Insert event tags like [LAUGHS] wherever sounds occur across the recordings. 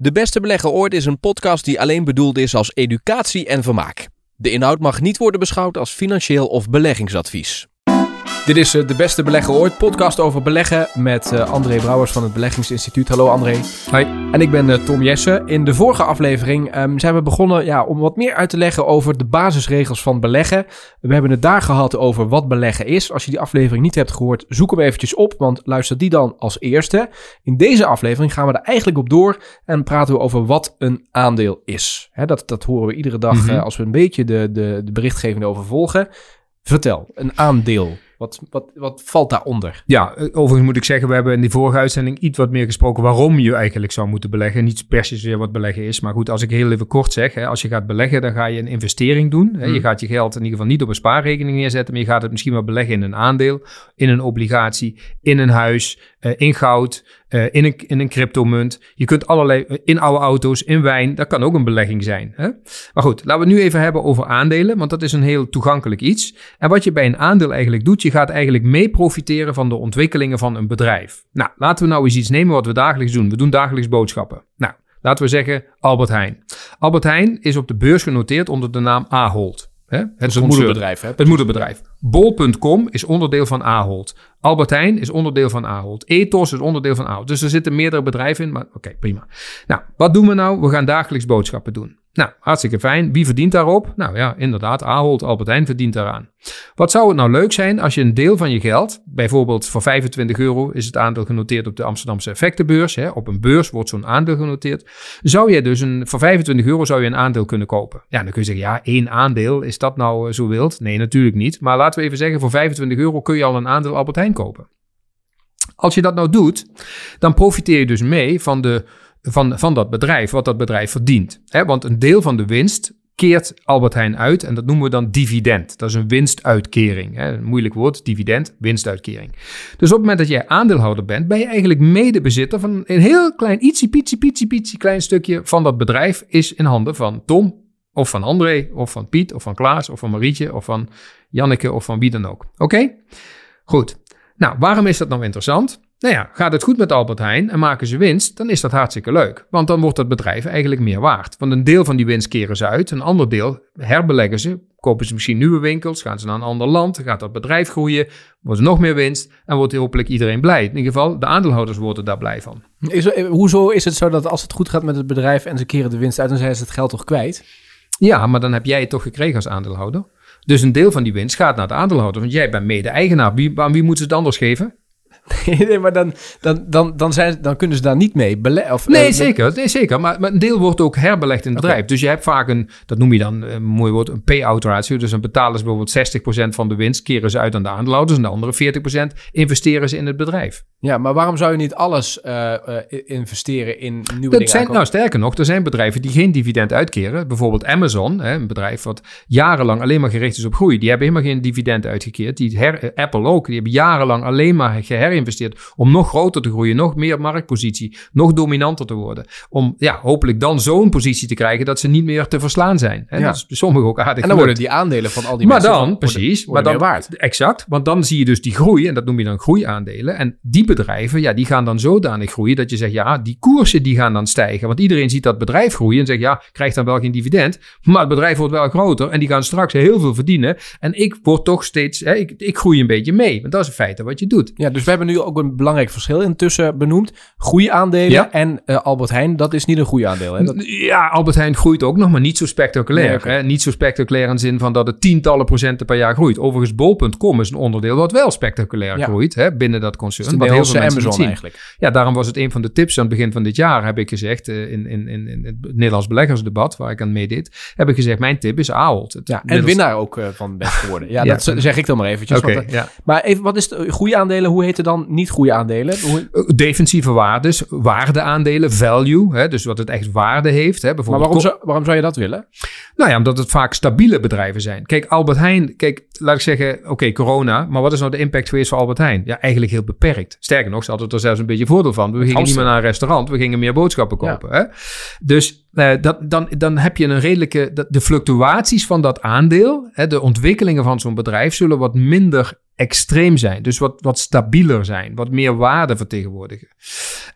De Beste Belegger Ooit is een podcast die alleen bedoeld is als educatie en vermaak. De inhoud mag niet worden beschouwd als financieel of beleggingsadvies. Dit is eh, De Beste Belegger Ooit, podcast over beleggen met uh, André Brouwers van het Beleggingsinstituut. Hallo André. Hoi. En ik ben uh, Tom Jesse. In de vorige aflevering um, zijn we begonnen ja, om wat meer uit te leggen over de basisregels van beleggen. We hebben het daar gehad over wat beleggen is. Als je die aflevering niet hebt gehoord, zoek hem eventjes op, want luister die dan als eerste. In deze aflevering gaan we er eigenlijk op door en praten we over wat een aandeel is. He, dat, dat horen we iedere dag mm-hmm. als we een beetje de, de, de berichtgeving over volgen. Vertel, een aandeel. Wat, wat, wat valt daaronder? Ja, overigens moet ik zeggen, we hebben in die vorige uitzending iets wat meer gesproken waarom je eigenlijk zou moeten beleggen. Niet per se wat beleggen is, maar goed, als ik heel even kort zeg, hè, als je gaat beleggen, dan ga je een investering doen. Hè. Je hmm. gaat je geld in ieder geval niet op een spaarrekening neerzetten, maar je gaat het misschien wel beleggen in een aandeel, in een obligatie, in een huis, uh, in goud, uh, in, een, in een cryptomunt. Je kunt allerlei, uh, in oude auto's, in wijn, dat kan ook een belegging zijn. Hè? Maar goed, laten we het nu even hebben over aandelen, want dat is een heel toegankelijk iets. En wat je bij een aandeel eigenlijk doet, je gaat eigenlijk mee profiteren van de ontwikkelingen van een bedrijf. Nou, laten we nou eens iets nemen wat we dagelijks doen. We doen dagelijks boodschappen. Nou, laten we zeggen Albert Heijn. Albert Heijn is op de beurs genoteerd onder de naam Ahold. Hè? Het, het moederbedrijf. Hè? Het moederbedrijf. Bol.com is onderdeel van Ahold. Albert Heijn is onderdeel van Ahold. Ethos is onderdeel van Ahold. Dus er zitten meerdere bedrijven in, maar oké, okay, prima. Nou, wat doen we nou? We gaan dagelijks boodschappen doen. Nou, hartstikke fijn. Wie verdient daarop? Nou ja, inderdaad, Ahold, Albert Heijn verdient daaraan. Wat zou het nou leuk zijn als je een deel van je geld, bijvoorbeeld voor 25 euro is het aandeel genoteerd op de Amsterdamse effectenbeurs, hè, op een beurs wordt zo'n aandeel genoteerd, zou je dus een, voor 25 euro zou je een aandeel kunnen kopen. Ja, dan kun je zeggen, ja, één aandeel, is dat nou zo wild? Nee, natuurlijk niet. Maar laten we even zeggen, voor 25 euro kun je al een aandeel Albert Heijn kopen. Als je dat nou doet, dan profiteer je dus mee van de van, van dat bedrijf, wat dat bedrijf verdient. Want een deel van de winst keert Albert Heijn uit en dat noemen we dan dividend. Dat is een winstuitkering. Een moeilijk woord, dividend, winstuitkering. Dus op het moment dat jij aandeelhouder bent, ben je eigenlijk medebezitter van een heel klein, pietsie, klein stukje van dat bedrijf is in handen van Tom of van André of van Piet of van Klaas of van Marietje of van Janneke of van wie dan ook. Oké? Goed. Nou, waarom is dat nou interessant? Nou ja, gaat het goed met Albert Heijn en maken ze winst, dan is dat hartstikke leuk. Want dan wordt dat bedrijf eigenlijk meer waard. Want een deel van die winst keren ze uit, een ander deel herbeleggen ze. Kopen ze misschien nieuwe winkels, gaan ze naar een ander land, dan gaat dat bedrijf groeien, wordt er nog meer winst en wordt hopelijk iedereen blij. In ieder geval, de aandeelhouders worden daar blij van. Is, hoezo is het zo dat als het goed gaat met het bedrijf en ze keren de winst uit, dan zijn ze het geld toch kwijt? Ja, maar dan heb jij het toch gekregen als aandeelhouder. Dus een deel van die winst gaat naar de aandeelhouder, want jij bent mede-eigenaar. Wie, aan wie moeten ze het anders geven? [LAUGHS] nee, maar dan, dan, dan, dan, zijn, dan kunnen ze daar niet mee beleggen. Nee, uh, zeker. Nee, zeker. Maar, maar, een deel wordt ook herbelegd in het bedrijf. Dus je hebt vaak een, dat noem je dan een mooi woord, een payout ratio. Dus dan betalen ze bijvoorbeeld 60% van de winst, keren ze uit aan de aandeelhouders. En de andere 40% investeren ze in het bedrijf. Ja, maar waarom zou je niet alles uh, uh, investeren in nieuwe dat dingen? Zijn, nou, sterker nog, er zijn bedrijven die geen dividend uitkeren. Bijvoorbeeld Amazon, hè, een bedrijf wat jarenlang alleen maar gericht is op groei. Die hebben helemaal geen dividend uitgekeerd. Die her, Apple ook. Die hebben jarenlang alleen maar geherinvesteerd om nog groter te groeien, nog meer marktpositie, nog dominanter te worden. Om ja, hopelijk dan zo'n positie te krijgen dat ze niet meer te verslaan zijn. Ja. Dat is sommigen ook aardig En dan worden die aandelen van al die maar mensen dan, worden, precies, worden maar dan, waard. Exact, want dan zie je dus die groei en dat noem je dan groeiaandelen. En die bedrijven, ja, die gaan dan zodanig groeien dat je zegt, ja, die koersen die gaan dan stijgen. Want iedereen ziet dat bedrijf groeien en zegt, ja, krijgt dan wel geen dividend, maar het bedrijf wordt wel groter en die gaan straks heel veel verdienen. En ik word toch steeds, hè, ik, ik groei een beetje mee, want dat is in feite wat je doet. Ja, dus we hebben nu ook een belangrijk verschil intussen benoemd. Groeiaandelen ja. en uh, Albert Heijn, dat is niet een groeiaandeel. Hè? Dat... Ja, Albert Heijn groeit ook nog, maar niet zo spectaculair. Nee, okay. hè? Niet zo spectaculair in de zin van dat het tientallen procenten per jaar groeit. Overigens, bol.com is een onderdeel wat wel spectaculair ja. groeit hè, binnen dat concern. Wat heel veel Amazon zien. eigenlijk. Ja, daarom was het een van de tips aan het begin van dit jaar, heb ik gezegd, uh, in, in, in, in, het Nederlands beleggersdebat, waar ik aan meedeed, heb ik gezegd, mijn tip is Ahold. Het ja, en winnaar ook uh, van best geworden. Ja, dat zeg ik dan maar eventjes. Okay, want. Maar even, wat is de groeiaandelen? Hoe heet het dan niet groeiaandelen? Hoe... Uh, defensieve waardes, waardeaandelen, value, hè, dus wat het echt waarde heeft. Hè, maar waarom zou, waarom zou je dat willen? Nou ja, omdat het vaak stabiele bedrijven zijn. Kijk, Albert Heijn, kijk, laat ik zeggen, oké, okay, corona, maar wat is nou de impact geweest voor Albert Heijn? Ja, eigenlijk heel beperkt. Sterker nog, ze hadden er zelfs een beetje voordeel van. We gingen niet meer naar een restaurant, we gingen meer boodschappen kopen. Ja. Hè? Dus uh, dat, dan, dan heb je een redelijke, de, de fluctuaties van dat aandeel, hè, de ontwikkelingen van zo'n bedrijf zullen wat minder extreem zijn. Dus wat, wat stabieler zijn, wat meer waarde vertegenwoordigen.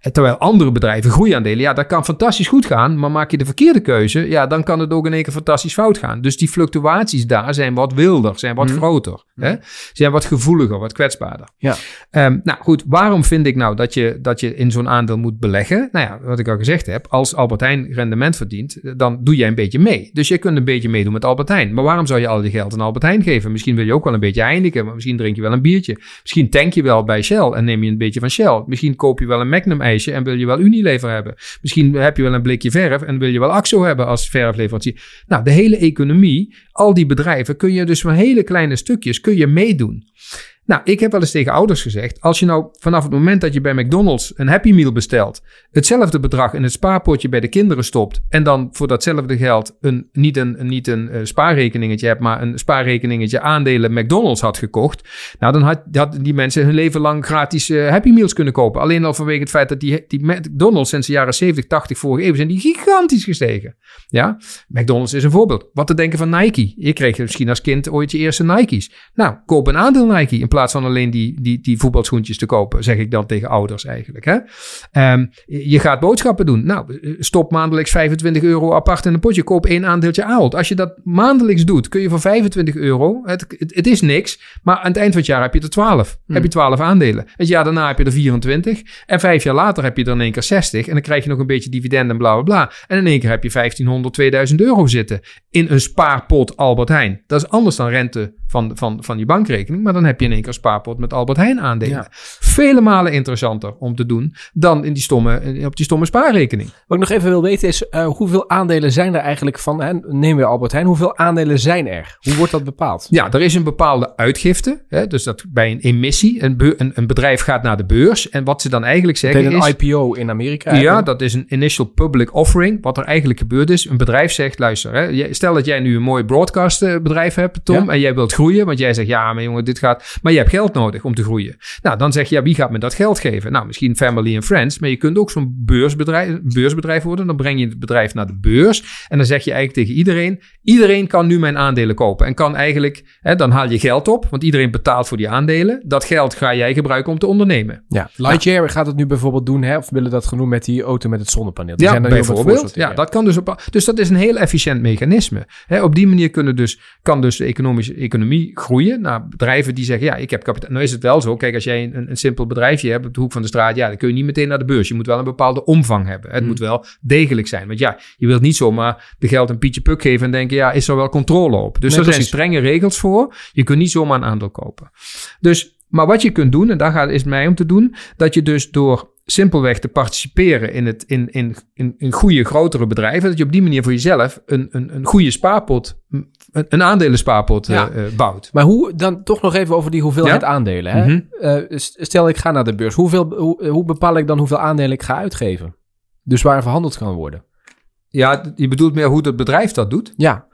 En terwijl andere bedrijven groeiaandelen, ja, dat kan fantastisch goed gaan, maar maak je de verkeerde keuze, ja, dan kan het ook in één keer fantastisch fout gaan. Dus die fluctuaties daar zijn wat wilder, zijn wat Mhm. groter, hè? zijn wat gevoeliger, wat kwetsbaarder. Ja. Ehm, nou goed, waarom vind ik nou dat je, dat je in zo'n aandeel moet beleggen? Nou ja, wat ik al gezegd heb, als Albert Heijn rendement verdient, eh, dan doe jij een beetje mee. Dus je kunt een beetje meedoen met Albert Heijn. Maar waarom zou je al je geld aan Albert Heijn geven? Misschien wil je ook wel een beetje Heineken, maar misschien drink je wel een biertje. Misschien tank je wel bij Shell en neem je een beetje van Shell. Misschien koop je wel een Magnum ijsje en wil je wel Unilever hebben. Misschien heb je wel een blikje verf en wil je wel Axo hebben als verfleverancier. Nou, de hele economie, al die bedrijven, kun je dus van hele kleine stukjes kun je meedoen. Nou, ik heb wel eens tegen ouders gezegd: als je nou vanaf het moment dat je bij McDonald's een Happy Meal bestelt, hetzelfde bedrag in het spaarpotje bij de kinderen stopt en dan voor datzelfde geld een, niet een, niet een eh, spaarrekeningetje hebt, maar een spaarrekeningetje aandelen McDonald's had gekocht, nou dan had, die mensen hun leven lang gratis eh, Happy Meals kunnen kopen. Alleen al vanwege het feit dat die, die McDonald's sinds de jaren 70, 80 vorige eeuw zijn die gigantisch gestegen. Ja, McDonald's is een voorbeeld. Wat te denken van Nike? Je kreeg misschien als kind ooit je eerste Nike's. Nou, koop een aandeel Nike plaats van alleen die, die, die voetbalschoentjes te kopen, zeg ik dan tegen ouders eigenlijk. Hè? Ehm, je gaat boodschappen doen. Nou, stop maandelijks 25 euro apart in een potje. Koop één aandeeltje Ahold. Als je dat maandelijks doet, kun je voor 25 euro, het, het, het is niks, maar aan het eind van het jaar heb je er 12. Hmm. Heb je 12 aandelen. Het jaar daarna heb je er 24. En vijf jaar later heb je er in één keer 60. En dan krijg je nog een beetje dividend en bla bla bla. En in één keer heb je 1500, 2000 euro zitten in een spaarpot Albert Heijn. Dat is anders dan rente van, van, van je bankrekening. Maar dan heb je in één keer een spaarpot met Albert Heijn aandelen. Ja. Vele malen interessanter om te doen dan in die stomme, op die stomme spaarrekening. Wat ik nog even wil weten is, eh, hoeveel aandelen zijn er eigenlijk van, hè, neem weer Albert Heijn, hoeveel aandelen zijn er? Hoe wordt dat bepaald? Ja, er is een bepaalde uitgifte. Hè, dus dat bij een emissie, een, een, een bedrijf gaat naar de beurs. En wat ze dan eigenlijk zeggen heet een is... IPO in Amerika. Ja, eigenlijk. dat is een initial public offering. Wat er eigenlijk gebeurd is, een bedrijf zegt, luister, hè, stel dat jij nu een mooi broadcastbedrijf hebt, Tom, Ja. en jij wilt groeien, want jij zegt, ja, maar jongen, dit gaat, maar je hebt geld nodig om te groeien. Nou, dan zeg je, ja, wie gaat me dat geld geven? Nou, misschien family and friends, maar je kunt ook zo'n beursbedrijf, beursbedrijf worden. Dan breng je het bedrijf naar de beurs en dan zeg je eigenlijk tegen iedereen, iedereen kan nu mijn aandelen kopen en kan eigenlijk, hè, dan haal je geld op, want iedereen betaalt voor die aandelen. Dat geld ga jij gebruiken om te ondernemen. Ja, Lightyear gaat het nu bijvoorbeeld doen, hè, of willen dat genoemd met die auto met het zonnepaneel. Die Ja, zijn bijvoorbeeld. Ja, dat kan dus op. Dus dat is een heel efficiënt mechanisme. Hè, op die manier kunnen dus, kan dus de economische economie groeien naar bedrijven die zeggen: ja, ik heb kapitaal. Nou is het wel zo. Kijk, als jij een, een simpel bedrijfje hebt op de hoek van de straat, ja, dan kun je niet meteen naar de beurs. Je moet wel een bepaalde omvang hebben. Het Hmm. moet wel degelijk zijn. Want ja, je wilt niet zomaar de geld een Pietje Puk geven en denken: ja, is er wel controle op? Dus Nee, er zijn strenge regels voor. Je kunt niet zomaar een aandeel kopen. Dus, maar wat je kunt doen, en daar gaat, is het mij om te doen, dat je dus door simpelweg te participeren in, het, in, in, in, in goede, grotere bedrijven, dat je op die manier voor jezelf een, een, een goede spaarpot, een, een aandelenspaarpot Ja. eh, eh, bouwt. Maar hoe, dan toch nog even over die hoeveelheid Ja? aandelen. Hè? Mhm. Eh, st- stel ik ga naar de beurs, hoeveel, hoe, hoe bepaal ik dan hoeveel aandelen ik ga uitgeven? Dus waar verhandeld kan worden. Ja, je bedoelt meer hoe het bedrijf dat doet. Ja,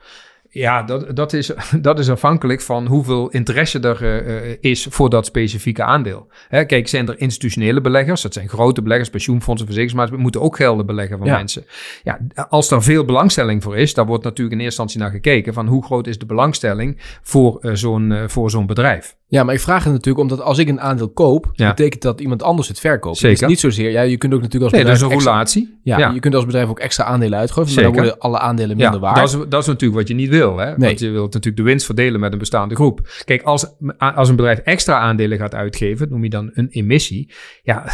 Ja, dat, dat, is, [LAUGHS] dat is afhankelijk van hoeveel interesse er eh, eh, is voor dat specifieke aandeel. Hè, kijk, zijn er institutionele beleggers, dat zijn grote beleggers, pensioenfondsen, verzekeringsmaatschappijen, moeten ook gelden beleggen van Ja. mensen. Ja, als er veel belangstelling voor is, daar wordt natuurlijk in eerste instantie naar gekeken van hoe groot is de belangstelling voor eh, zo'n voor zo'n bedrijf. Ja, maar ik vraag het natuurlijk omdat als ik een aandeel koop, Ja. betekent dat iemand anders het verkoopt. Zeker. Het is niet zozeer, ja, je kunt ook natuurlijk als Nee, dat is bedrijf een extra, relatie. ja, je kunt als bedrijf ook extra aandelen uitgeven, maar dan worden alle aandelen minder waard. dat is, dat is natuurlijk wat je niet wil. Hè? Nee. Want je wilt natuurlijk de winst verdelen met een bestaande groep. Kijk, als, als een bedrijf extra aandelen gaat uitgeven, noem je dan een emissie. Ja,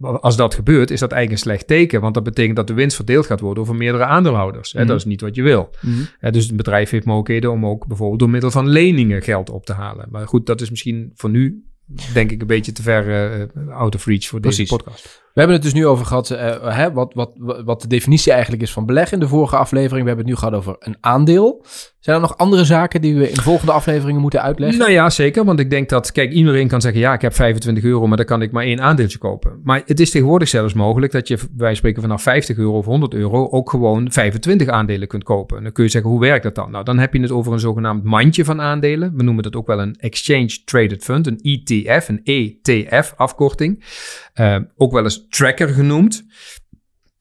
als dat gebeurt, is dat eigenlijk een slecht teken. Want dat betekent dat de winst verdeeld gaat worden over meerdere aandeelhouders. Hè? Mhm. Dat is niet wat je wil. Hè, dus een bedrijf heeft mogelijkheden om ook bijvoorbeeld door middel van leningen geld op te halen. Maar goed, dat is misschien voor nu, denk ik, een beetje te ver eh, out of reach voor deze podcast. We hebben het dus nu over gehad, eh, hè, wat, wat, wat de definitie eigenlijk is van beleggen in de vorige aflevering. We hebben het nu gehad over een aandeel. Zijn er nog andere zaken die we in de volgende afleveringen moeten uitleggen? Nou ja, zeker. Want ik denk dat, kijk, iedereen kan zeggen: ja, ik heb 25 euro, maar dan kan ik maar één aandeeltje kopen. Maar het is tegenwoordig zelfs mogelijk dat je, wij spreken vanaf 50 euro of 100 euro, ook gewoon 25 aandelen kunt kopen. En dan kun je zeggen: hoe werkt dat dan? Nou, dan heb je het over een zogenaamd mandje van aandelen. We noemen dat ook wel een Exchange Traded Fund, een ETF, een ETF-afkorting. Eh, ook wel eens tracker genoemd.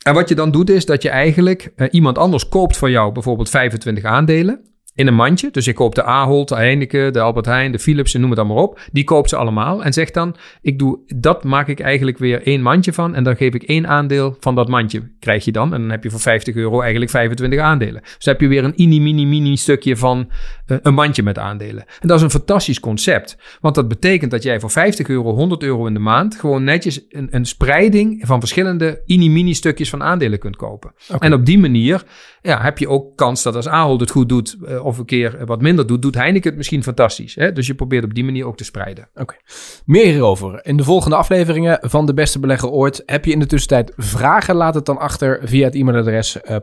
En wat je dan doet is dat je eigenlijk eh, iemand anders koopt van jou bijvoorbeeld 25 aandelen. In een mandje. Dus ik koop de Ahold, de Heineken, de Albert Heijn, de Philips, noem het allemaal op. Die koopt ze allemaal en zegt dan, ik doe, dat maak ik eigenlijk weer één mandje van en dan geef ik één aandeel van dat mandje, krijg je dan. En dan heb je voor 50 euro eigenlijk 25 aandelen. Dus dan heb je weer een mini, mini, mini stukje van uh, een mandje met aandelen. En dat is een fantastisch concept, want dat betekent dat jij voor 50 euro, 100 euro in de maand gewoon netjes een, een spreiding van verschillende mini, mini stukjes van aandelen kunt kopen. Okay. En op die manier ja, heb je ook kans dat als Ahold het goed doet uh, of een keer wat minder doet, doet Heineken het misschien fantastisch. Hè? Dus je probeert op die manier ook te spreiden. Oké. Meer hierover in de volgende afleveringen van De Beste Belegger Ooit. Heb je in de tussentijd vragen? Laat het dan achter via het e-mailadres uh.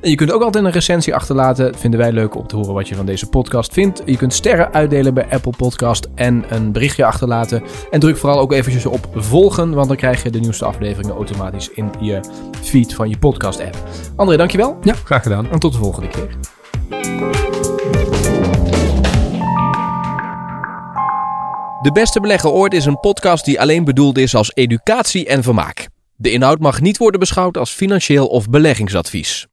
En je kunt ook altijd een recensie achterlaten. Vinden wij leuk om te horen wat je van deze podcast vindt. Je kunt sterren uitdelen bij Apple Podcast en een berichtje achterlaten. En druk vooral ook eventjes op volgen, want dan krijg je de nieuwste afleveringen automatisch in je feed van je podcast app. André, dankjewel. Ja, graag gedaan. En tot de volgende keer. De Beste Belegger Ooit is een podcast die alleen bedoeld is als educatie en vermaak. De inhoud mag niet worden beschouwd als financieel of beleggingsadvies.